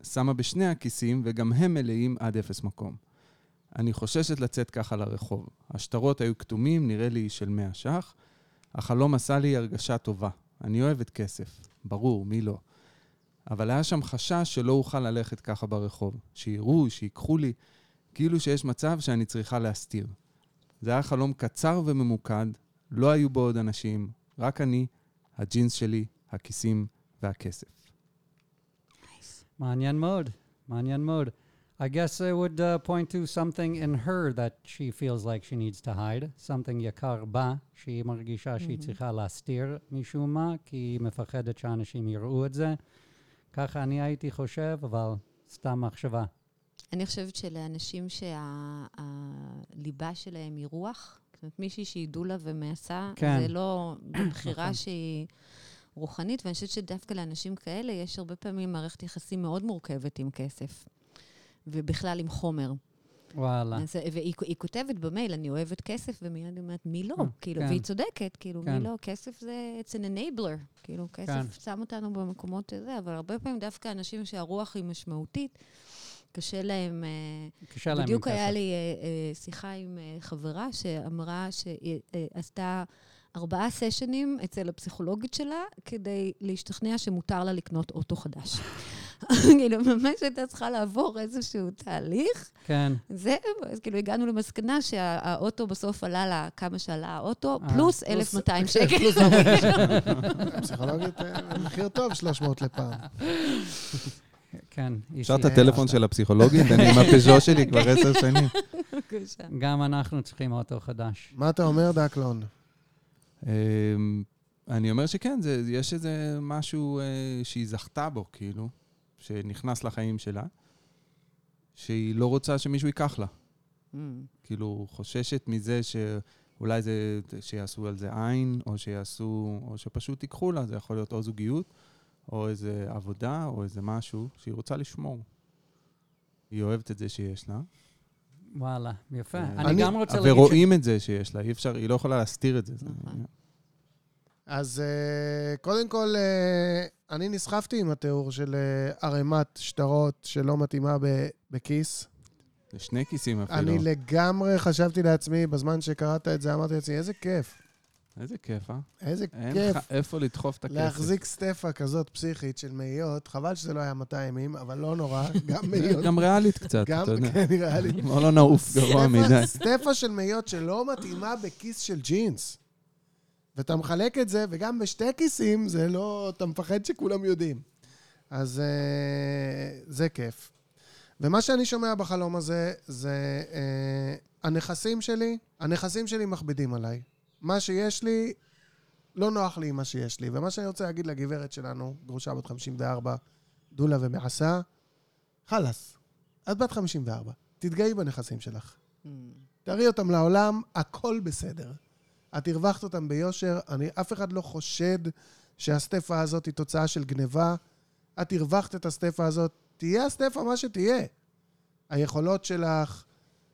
שמה בשני הכיסים, וגם הם מלאים עד אפס מקום. אני חוששת לצאת ככה לרחוב. השטרות היו כתומים, נראה לי של 100 ש"ח. החלום עשה לי הרגשה טובה. אני אוהבת כסף. ברור, מי לא? אבל היה שם חשש שלא אוכל ללכת ככה ברחוב. שיראו, שיקחו לי, כאילו שיש מצב שאני צריכה להסתיר. זה היה חלום קצר וממוקד, לא היו בו עוד אנשים, רק אני, הג'ינס שלי, הכיסים והכסף. מעניין מאוד, מעניין מאוד. I guess it would uh, point to something in her that she feels like she needs to hide, something יקר בה, שהיא מרגישה שהיא צריכה להסתיר משום מה, כי היא מפחדת שאנשים יראו את זה. ככה אני הייתי חושב, אבל סתם מחשבה. אני חושבת שלאנשים שהליבה שלהם היא רוח, זאת אומרת, מישהי שהיא דולה ומעשה, כן. זה לא בחירה נכון. שהיא רוחנית, ואני חושבת שדווקא לאנשים כאלה יש הרבה פעמים מערכת יחסים מאוד מורכבת עם כסף, ובכלל עם חומר. וואלה. אז, והיא היא כותבת במייל, אני אוהבת כסף, ומיד היא אומרת, מי לא? אה, כאילו, כן. והיא צודקת, כאילו, כן. מי לא? כסף זה, it's an enabler. כאילו, כסף כן. שם אותנו במקומות הזה, אבל הרבה פעמים דווקא אנשים שהרוח היא משמעותית, קשה להם... אה, קשה להם עם בדיוק היה כסף. לי אה, אה, שיחה עם אה, חברה שאמרה שהיא אה, עשתה ארבעה סשנים אצל הפסיכולוגית שלה כדי להשתכנע שמותר לה לקנות אוטו חדש. <laughs> כאילו, ממש הייתה צריכה לעבור איזשהו תהליך. כן. זהו, אז כאילו הגענו למסקנה שהאוטו בסוף עלה לה כמה שעלה האוטו, אה, פלוס פלוס- 1,200 <laughs> שקל. <laughs> פסיכולוגית, אה, מחיר טוב, 300 לפעם. כן. אפשר את. הטלפון של הפסיכולוגית? אני עם הפז'ו שלי כבר עשר שנים. גם אנחנו צריכים אוטו חדש. מה אתה אומר, דקלון? אמ, אני אומר שכן, זה, יש איזה משהו אה, שהיא זכתה בו, כאילו, שנכנס לחיים שלה. שהיא לא רוצה שמישהו ייקח לה. Mm. כאילו, חוששת מזה שאולי זה, שיעשו על זה עין, או שיעשו, או שפשוט ייקחו לה, זה יכול להיות או זוגיות, או איזה עבודה, או איזה משהו שהיא רוצה לשמור. היא אוהבת את זה שיש לה. וואלה, יפה. אה, אני אני- גם רוצה להגיד... ש- ורואים את זה שיש לה, אי אפשר, היא לא יכולה להסתיר את זה. נכון. אז אה, קודם כל, אה, אני נסחפתי עם התיאור של ערימת שטרות שלא מתאימה ב- בכיס. זה שני כיסים אפילו. אני לגמרי חשבתי לעצמי, בזמן שקראת את זה, אמרתי לעצמי, איזה כיף, איזה כיף, אה? איזה אין כיף לך איפה לדחוף את הכסף. להחזיק סטפה כזאת פסיכית של מאיות. חבל שזה לא היה 200 ימים, אבל לא נורא, גם <laughs> מאיות. גם ריאלית קצת, אתה יודע. כן, לי. בוא <laughs> לא נעוף גבוה סטפה- מדי. <laughs> סטפה של מאיות שלא מתאימה בכיס של ג'ינס. ואתה מחלק את זה, וגם בשתי כיסים, זה לא... אתה מפחד שכולם יודעים. אז אה, זה כיף. ומה שאני שומע בחלום הזה, זה אה, הנכסים שלי, הנכסים שלי מכבידים עליי. מה שיש לי, לא נוח לי עם מה שיש לי. ומה שאני רוצה להגיד לגברת שלנו, גרושה בת 54, דולה ומעשה, חלאס, את בת 54, תתגאי בנכסים שלך. Mm. תראי אותם לעולם, הכל בסדר. את הרווחת אותם ביושר, אני, אף אחד לא חושד שהסטפה הזאת היא תוצאה של גניבה. את הרווחת את הסטפה הזאת, תהיה הסטפה מה שתהיה. היכולות שלך,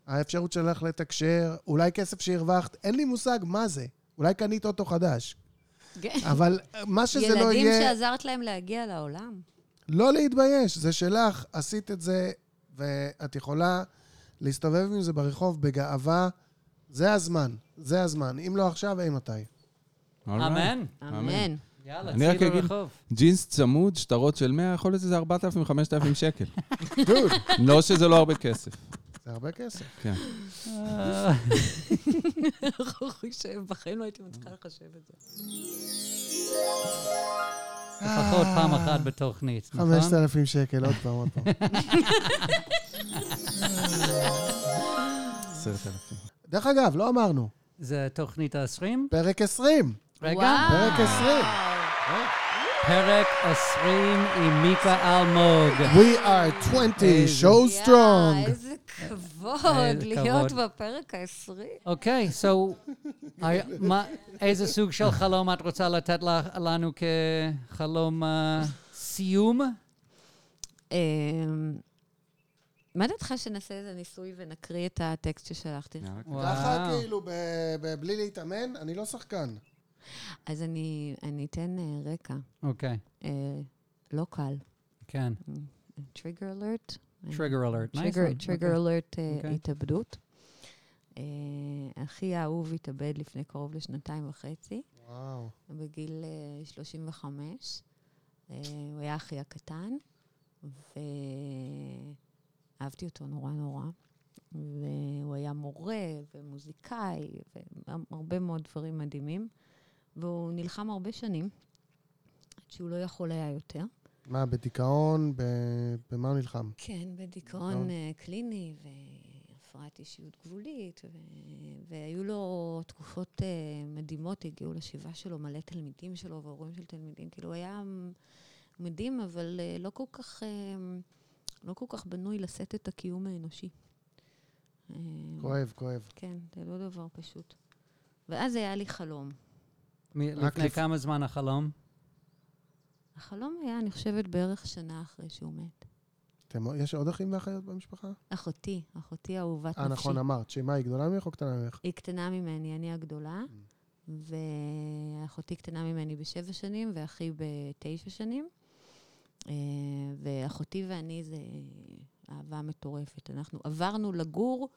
האפשרות שלך לתקשר, אולי כסף שהרווחת, אין לי מושג מה זה. אולי קנית אוטו חדש. כן. אבל מה שזה לא ילדים יהיה... שעזרת להם להגיע לעולם. לא להתבייש, זה שלך, עשית את זה, ואת יכולה להסתובב עם זה ברחוב בגאווה. זה הזמן, זה הזמן. אם לא עכשיו, אי מתי. אמן. אמן. יאללה, אני רק צאי אגיד- לרחוב. ג'ינס צמוד, שטרות של 100, יכול להיות שזה 4,000-5,000 שקל. <laughs> לא שזה לא הרבה כסף. זה הרבה כסף. כן. איך הוא חושב? בחיים לא הייתי מצליחה לחשב את זה. לפחות פעם אחת בתוכנית, נכון? 5,000 שקל, עוד פעם, עוד פעם. 10,000. דרך אגב, לא אמרנו, זה תוכנית ה-20? פרק 20. רגע. פרק 20. פרק 20 עם מיקה אלמוג. We are 20, איזה- show strong. איזה כבוד איזה להיות כבוד. בפרק ה-20. אוקיי, so, איזה סוג של חלום את רוצה לתת לנו כחלום אה, סיום? אמ, מה דעתך שנעשה איזה ניסוי ונקריא את הטקסט ששלחתי לך? ככה. כאילו, בלי להתאמן, אני לא שחקן. אז אני אני אתן אה, רקע. אוקיי, אה, לא קל. כן. Trigger alert. Trigger alert. Trigger alert. התאבדות. אה, אחי האהוב התאבד לפני קרוב לשנתיים וחצי, וואו. בגיל אה, 35. אה, הוא היה אחי הקטן, ואהבתי אותו נורא נורא. והוא היה מורה ומוזיקאי, והרבה מאוד דברים מדהימים. והוא נלחם הרבה שנים, עד שהוא לא יכול היה יותר. מה, בדיכאון? ב- במה הוא נלחם? כן, בדיכאון דיכאון. אה, קליני והפרעת אישיות גבולית, ו... והיו לו תקופות אה, מדהימות, הגיעו לשבעה שלו מלא תלמידים שלו והורים של תלמידים, כאילו הוא היה מדהים, אבל אה, לא כל כך, לא כל כך בנוי לשאת את הקיום האנושי. כואב, כואב. כן, זה לא דבר פשוט. ואז היה לי חלום. לפני לפ- כמה זמן החלום? החלום היה, אני חושבת, בערך שנה אחרי שהוא מת. אתם- יש עוד אחים ואחיות במשפחה? אחותי, אחותי אהובת נפשי. אה, נכון, אמרת. שמה, היא גדולה ממך או קטנה ממך? היא קטנה ממני, אני הגדולה, ואחותי קטנה ממני בשבע שנים, ואחי בתשע שנים. אה, ואחותי ואני זה אהבה מטורפת. אנחנו עברנו לגור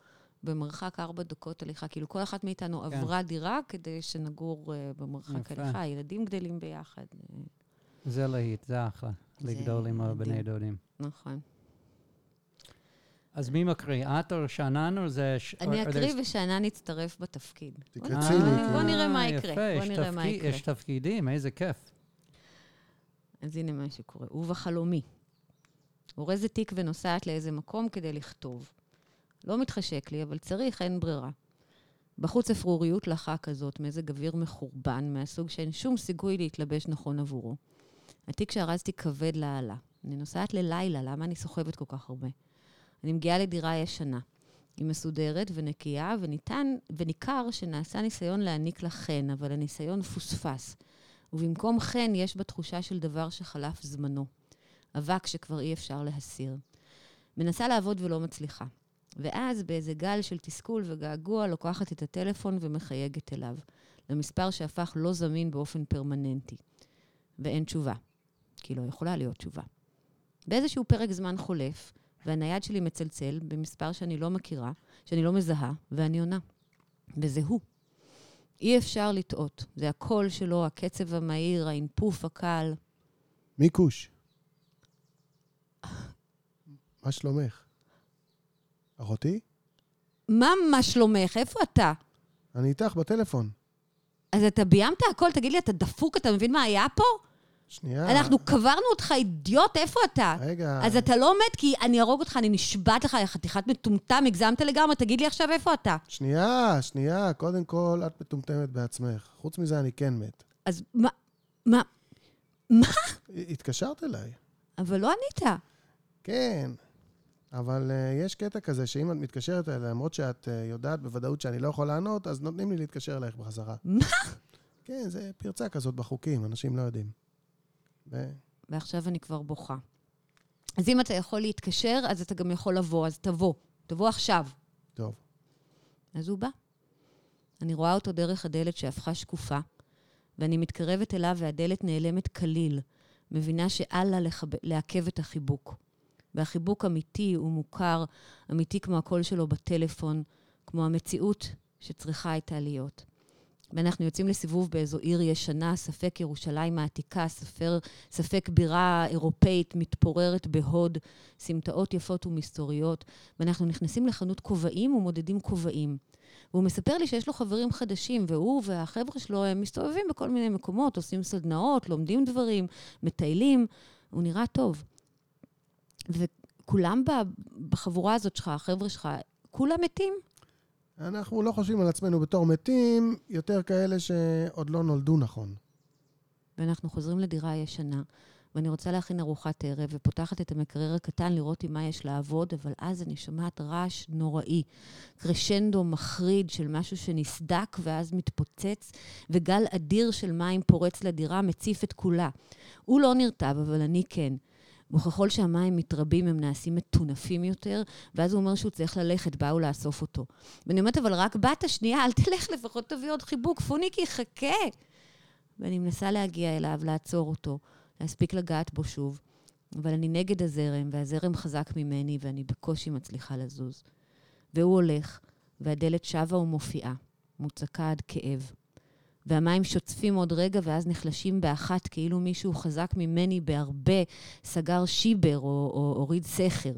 במרחק ארבע דקות הליכה. כאילו, כל אחת מאיתנו כן. עברה דירה כדי שנגור אה, במרחק יפה. הליכה. הילדים גדלים ביחד. אה, זה להיט, זה אחלה. זה לגדול עם הבני. דודים. נכון. אז מי מקריא? את או שאנן או זה... ש- אני אקריא there's- ושענן יצטרף בתפקיד. תקרצי בוא לי. בוא נראה מה אה, יקרה. יפה, בוא יש נראה מה תפקיד- יקרה. יש תפקידים, איזה כיף. אז הנה מה שקורה. ובחלומי. אורזת תיק ונוסעת לאיזה מקום כדי לכתוב. לא מתחשק לי, אבל צריך, אין ברירה. בחוץ אפרוריות לחה כזאת, מזג אוויר מחורבן, מהסוג שאין שום סיכוי להתלבש נכון עבורו. התיק שארזתי כבד לאללה. אני נוסעת ללילה, למה אני סוחבת כל כך הרבה? אני מגיעה לדירה ישנה. היא מסודרת ונקייה, וניתן, וניכר שנעשה ניסיון להעניק לה חן, אבל הניסיון פוספס. ובמקום חן יש בה תחושה של דבר שחלף זמנו. אבק שכבר אי אפשר להסיר. מנסה לעבוד ולא מצליחה. ואז, באיזה גל של תסכול וגעגוע, לוקחת את הטלפון ומחייגת אליו, למספר שהפך לא זמין באופן פרמננטי. ואין תשובה, כי לא יכולה להיות תשובה. באיזשהו פרק זמן חולף, והנייד שלי מצלצל במספר שאני לא מכירה, שאני לא מזהה, ואני עונה. וזה הוא. אי אפשר לטעות. זה הקול שלו, הקצב המהיר, האינפוף הקל. מי כוש? מה שלומך? אחותי? מה, מה שלומך? איפה אתה? אני איתך בטלפון. אז אתה ביימת הכל? תגיד לי, אתה דפוק? אתה מבין מה היה פה? שנייה. אנחנו קברנו אותך, אידיוט, איפה אתה? רגע. אז אתה לא מת כי אני אהרוג אותך, אני נשבעת לך, יא חתיכת מטומטם, הגזמת לגמרי, תגיד לי עכשיו איפה אתה. שנייה, שנייה. קודם כל, את מטומטמת בעצמך. חוץ מזה, אני כן מת. אז מה, מה, מה? התקשרת אליי. אבל לא ענית. כן. אבל uh, יש קטע כזה שאם את מתקשרת אליי, למרות שאת uh, יודעת בוודאות שאני לא יכול לענות, אז נותנים לי להתקשר אלייך בחזרה. מה? כן, זה פרצה כזאת בחוקים, אנשים לא יודעים. ו... ועכשיו אני כבר בוכה. אז אם אתה יכול להתקשר, אז אתה גם יכול לבוא, אז תבוא. תבוא עכשיו. טוב. אז הוא בא. אני רואה אותו דרך הדלת שהפכה שקופה, ואני מתקרבת אליו והדלת נעלמת כליל, מבינה שאל לה לחב... לעכב את החיבוק. והחיבוק אמיתי ומוכר, אמיתי כמו הקול שלו בטלפון, כמו המציאות שצריכה הייתה להיות. ואנחנו יוצאים לסיבוב באיזו עיר ישנה, ספק ירושלים העתיקה, ספר, ספק בירה אירופאית מתפוררת בהוד, סמטאות יפות ומסתוריות, ואנחנו נכנסים לחנות כובעים ומודדים כובעים. והוא מספר לי שיש לו חברים חדשים, והוא והחבר'ה שלו הם מסתובבים בכל מיני מקומות, עושים סדנאות, לומדים דברים, מטיילים, הוא נראה טוב. וכולם בחבורה הזאת שלך, החבר'ה שלך, כולם מתים? אנחנו לא חושבים על עצמנו בתור מתים, יותר כאלה שעוד לא נולדו נכון. ואנחנו חוזרים לדירה הישנה, ואני רוצה להכין ארוחת ערב, ופותחת את המקרר הקטן לראות עם מה יש לעבוד, אבל אז אני שומעת רעש נוראי. קרשנדו מחריד של משהו שנסדק ואז מתפוצץ, וגל אדיר של מים פורץ לדירה, מציף את כולה. הוא לא נרטב, אבל אני כן. וככל שהמים מתרבים הם נעשים מטונפים יותר, ואז הוא אומר שהוא צריך ללכת, באו לאסוף אותו. ואני אומרת, אבל רק בת השנייה, אל תלך, לפחות תביא עוד חיבוק, פוניקי, חכה. ואני מנסה להגיע אליו, לעצור אותו, להספיק לגעת בו שוב. אבל אני נגד הזרם, והזרם חזק ממני, ואני בקושי מצליחה לזוז. והוא הולך, והדלת שבה ומופיעה, מוצקה עד כאב. והמים שוצפים עוד רגע, ואז נחלשים באחת, כאילו מישהו חזק ממני בהרבה, סגר שיבר או, או הוריד סכר.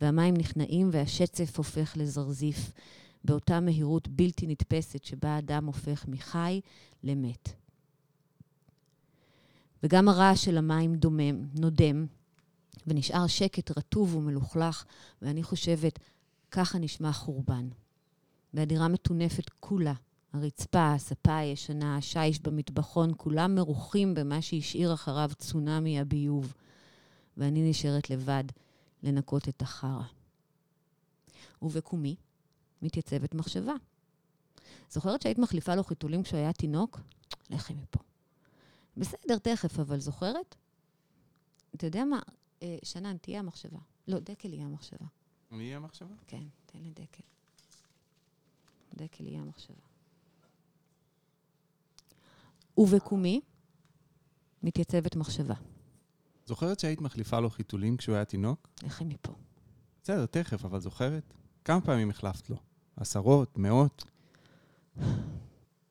והמים נכנעים, והשצף הופך לזרזיף, באותה מהירות בלתי נתפסת שבה אדם הופך מחי למת. וגם הרעש של המים דומם, נודם, ונשאר שקט רטוב ומלוכלך, ואני חושבת, ככה נשמע חורבן. והדירה מטונפת כולה, הרצפה, הספה הישנה, השיש במטבחון, כולם מרוחים במה שהשאיר אחריו צונאמי הביוב. ואני נשארת לבד לנקות את החרא. ובקומי מתייצבת מחשבה. זוכרת שהיית מחליפה לו חיתולים כשהוא היה תינוק? לכי מפה. בסדר, תכף, אבל זוכרת? אתה יודע מה? אה, שנן, תהיה המחשבה. לא, דקל יהיה המחשבה. מי יהיה המחשבה? כן, תן לי דקל. דקל יהיה המחשבה. ובקומי מתייצבת מחשבה. זוכרת שהיית מחליפה לו חיתולים כשהוא היה תינוק? לכי מפה. בסדר, תכף, אבל זוכרת? כמה פעמים החלפת לו? עשרות? מאות?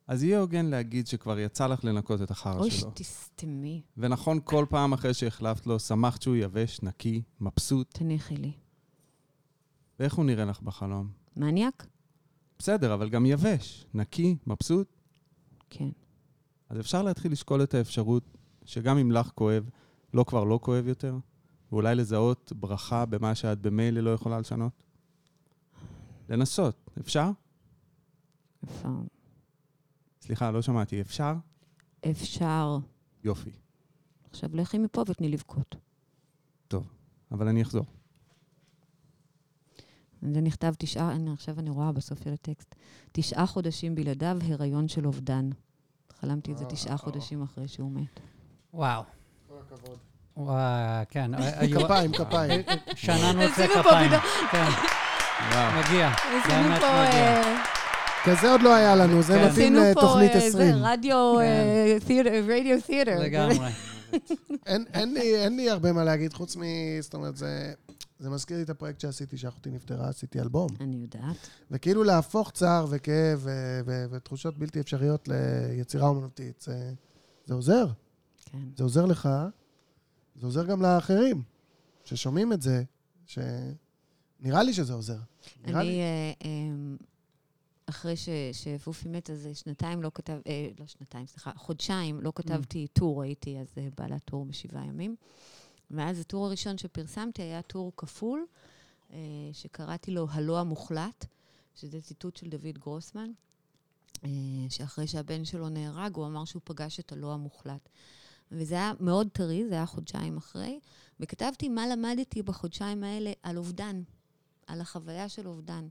אז יהיה הוגן להגיד שכבר יצא לך לנקות את החרא אוי, שלו. שתסתמי. ונכון, כל פעם אחרי שהחלפת לו, שמחת שהוא יבש, נקי, מבסוט. תניחי לי. ואיך הוא נראה לך בחלום? מניאק? בסדר, אבל גם יבש, נקי, מבסוט. כן. אז אפשר להתחיל לשקול את האפשרות שגם אם לך כואב, לא כבר לא כואב יותר, ואולי לזהות ברכה במה שאת במילא לא יכולה לשנות? לנסות, אפשר? אפשר. סליחה, לא שמעתי, אפשר? אפשר. יופי. עכשיו לכי מפה ותני לבכות. אבל אני אחזור. זה נכתב תשעה, עכשיו אני רואה בסוף של הטקסט, תשעה חודשים בלעדיו, הריון של אובדן. חלמתי את זה תשעה חודשים אחרי שהוא מת. וואו. כל הכבוד. וואו, כן. כפיים, כפיים. שנן רוצה <laughs> עשינו פה כפיים. כן. מגיע. עשינו באמת פה... מגיע. אה, כזה עוד לא היה לנו, זה כן. מתאים עשינו פה לתוכנית אה, זה, 20. רדיו, אה, תיאטר, רדיו תיאטר. לגמרי. אין לי- אין לי הרבה מה להגיד, חוץ מ... זאת אומרת, זה... זה מזכיר לי את הפרויקט שעשיתי, שאחותי נפטרה, עשיתי אלבום. אני יודעת. וכאילו להפוך צער וכאב ו- ו- ותחושות בלתי אפשריות ליצירה אומנותית, זה, זה עוזר. כן. זה עוזר לך, זה עוזר גם לאחרים ששומעים את זה, שנראה לי שזה עוזר. נראה אני, לי. אה, אה, אחרי ש- שפופי מת, אז שנתיים לא כתב, אה, לא שנתיים, סליחה, חודשיים לא כתבתי טור, הייתי אז אה, בעלת טור בשבעה ימים. ואז הטור הראשון שפרסמתי היה טור כפול, אה, שקראתי לו הלא המוחלט, שזה ציטוט של דוד גרוסמן, אה, שאחרי שהבן שלו נהרג, הוא אמר שהוא פגש את הלא המוחלט. וזה היה מאוד טרי, זה היה חודשיים אחרי, וכתבתי מה למדתי בחודשיים האלה על אובדן, על החוויה של אובדן.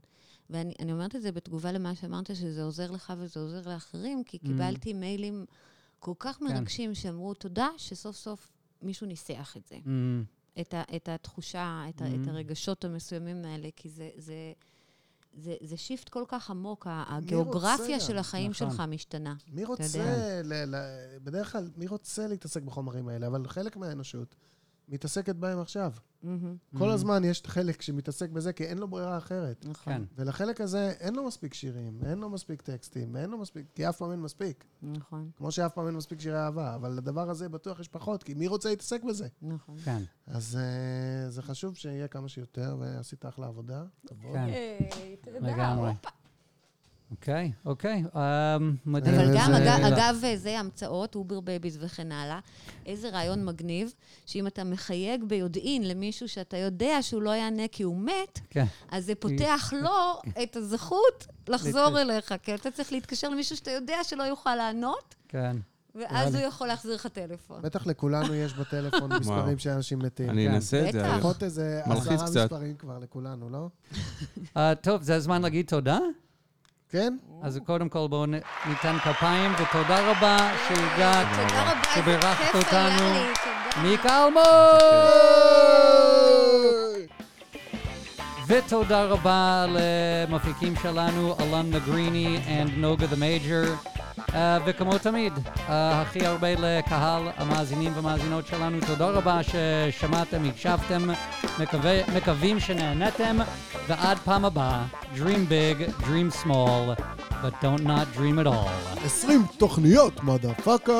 ואני אני אומרת את זה בתגובה למה שאמרת, שזה עוזר לך וזה עוזר לאחרים, כי קיבלתי מיילים כל כך מרגשים שאמרו, תודה שסוף סוף מישהו ניסח את זה. אמ, את, ה, את התחושה, את, ה, את הרגשות המסוימים האלה, כי זה, זה, זה, זה שיפט כל כך עמוק, הגיאוגרפיה רוצה? של החיים נכון. שלך משתנה. מי. רוצה, ל- ל- בדרך כלל, מי רוצה להתעסק בחומרים האלה? אבל חלק מהאנושות מתעסקת בהם עכשיו. מהמם, כל הזמן יש חלק שמתעסק בזה, כי אין לו ברירה אחרת. נכון, כן. ולחלק הזה אין לו מספיק שירים, אין לו מספיק טקסטים, אין לו מספיק, כי אף פעם אין מספיק. נכון, כמו שאף פעם אין מספיק שירי אהבה, אבל לדבר הזה בטוח יש פחות, כי מי רוצה להתעסק בזה? נכון. כן, אז uh, זה חשוב שיהיה כמה שיותר, ועשית אחלה עבודה. כבוד. כן. לגמרי. אוקיי, אוקיי. אמ, מדהים. אבל גם, זה- אגב, אגב, זה המצאות, Uber babies וכן הלאה. איזה רעיון מגניב, שאם אתה מחייג ביודעין למישהו שאתה יודע שהוא לא יענה כי הוא מת, כן. אז זה פותח לו <laughs> את הזכות לחזור. אליך, כי אתה צריך להתקשר למישהו שאתה יודע שלא יוכל לענות, כן. ואז. הוא יכול להחזיר לך טלפון. בטח לכולנו יש בטלפון <laughs> מספרים שאנשים מתים. אני כן. אנסה את זה. בטח. לפחות איזה עשרה. מספרים כבר לכולנו, לא? <laughs> אה, טוב, זה הזמן להגיד תודה. כן? אז קודם כל בואו ניתן כפיים, ותודה רבה שהגעת, תודה רבה, איזה כיף אותנו. היה לי, תודה. מיקה אלמוג! ותודה רבה למפיקים שלנו, אלן נגריני ונוגה דה מייג'ר. וכמו תמיד, uh, הכי הרבה לקהל המאזינים והמאזינות שלנו, תודה רבה ששמעתם, הקשבתם, מקווה, מקווים שנהנתם, ועד פעם הבאה, Dream big, dream small, but don't not dream at all. 20 תוכניות, motherfucker!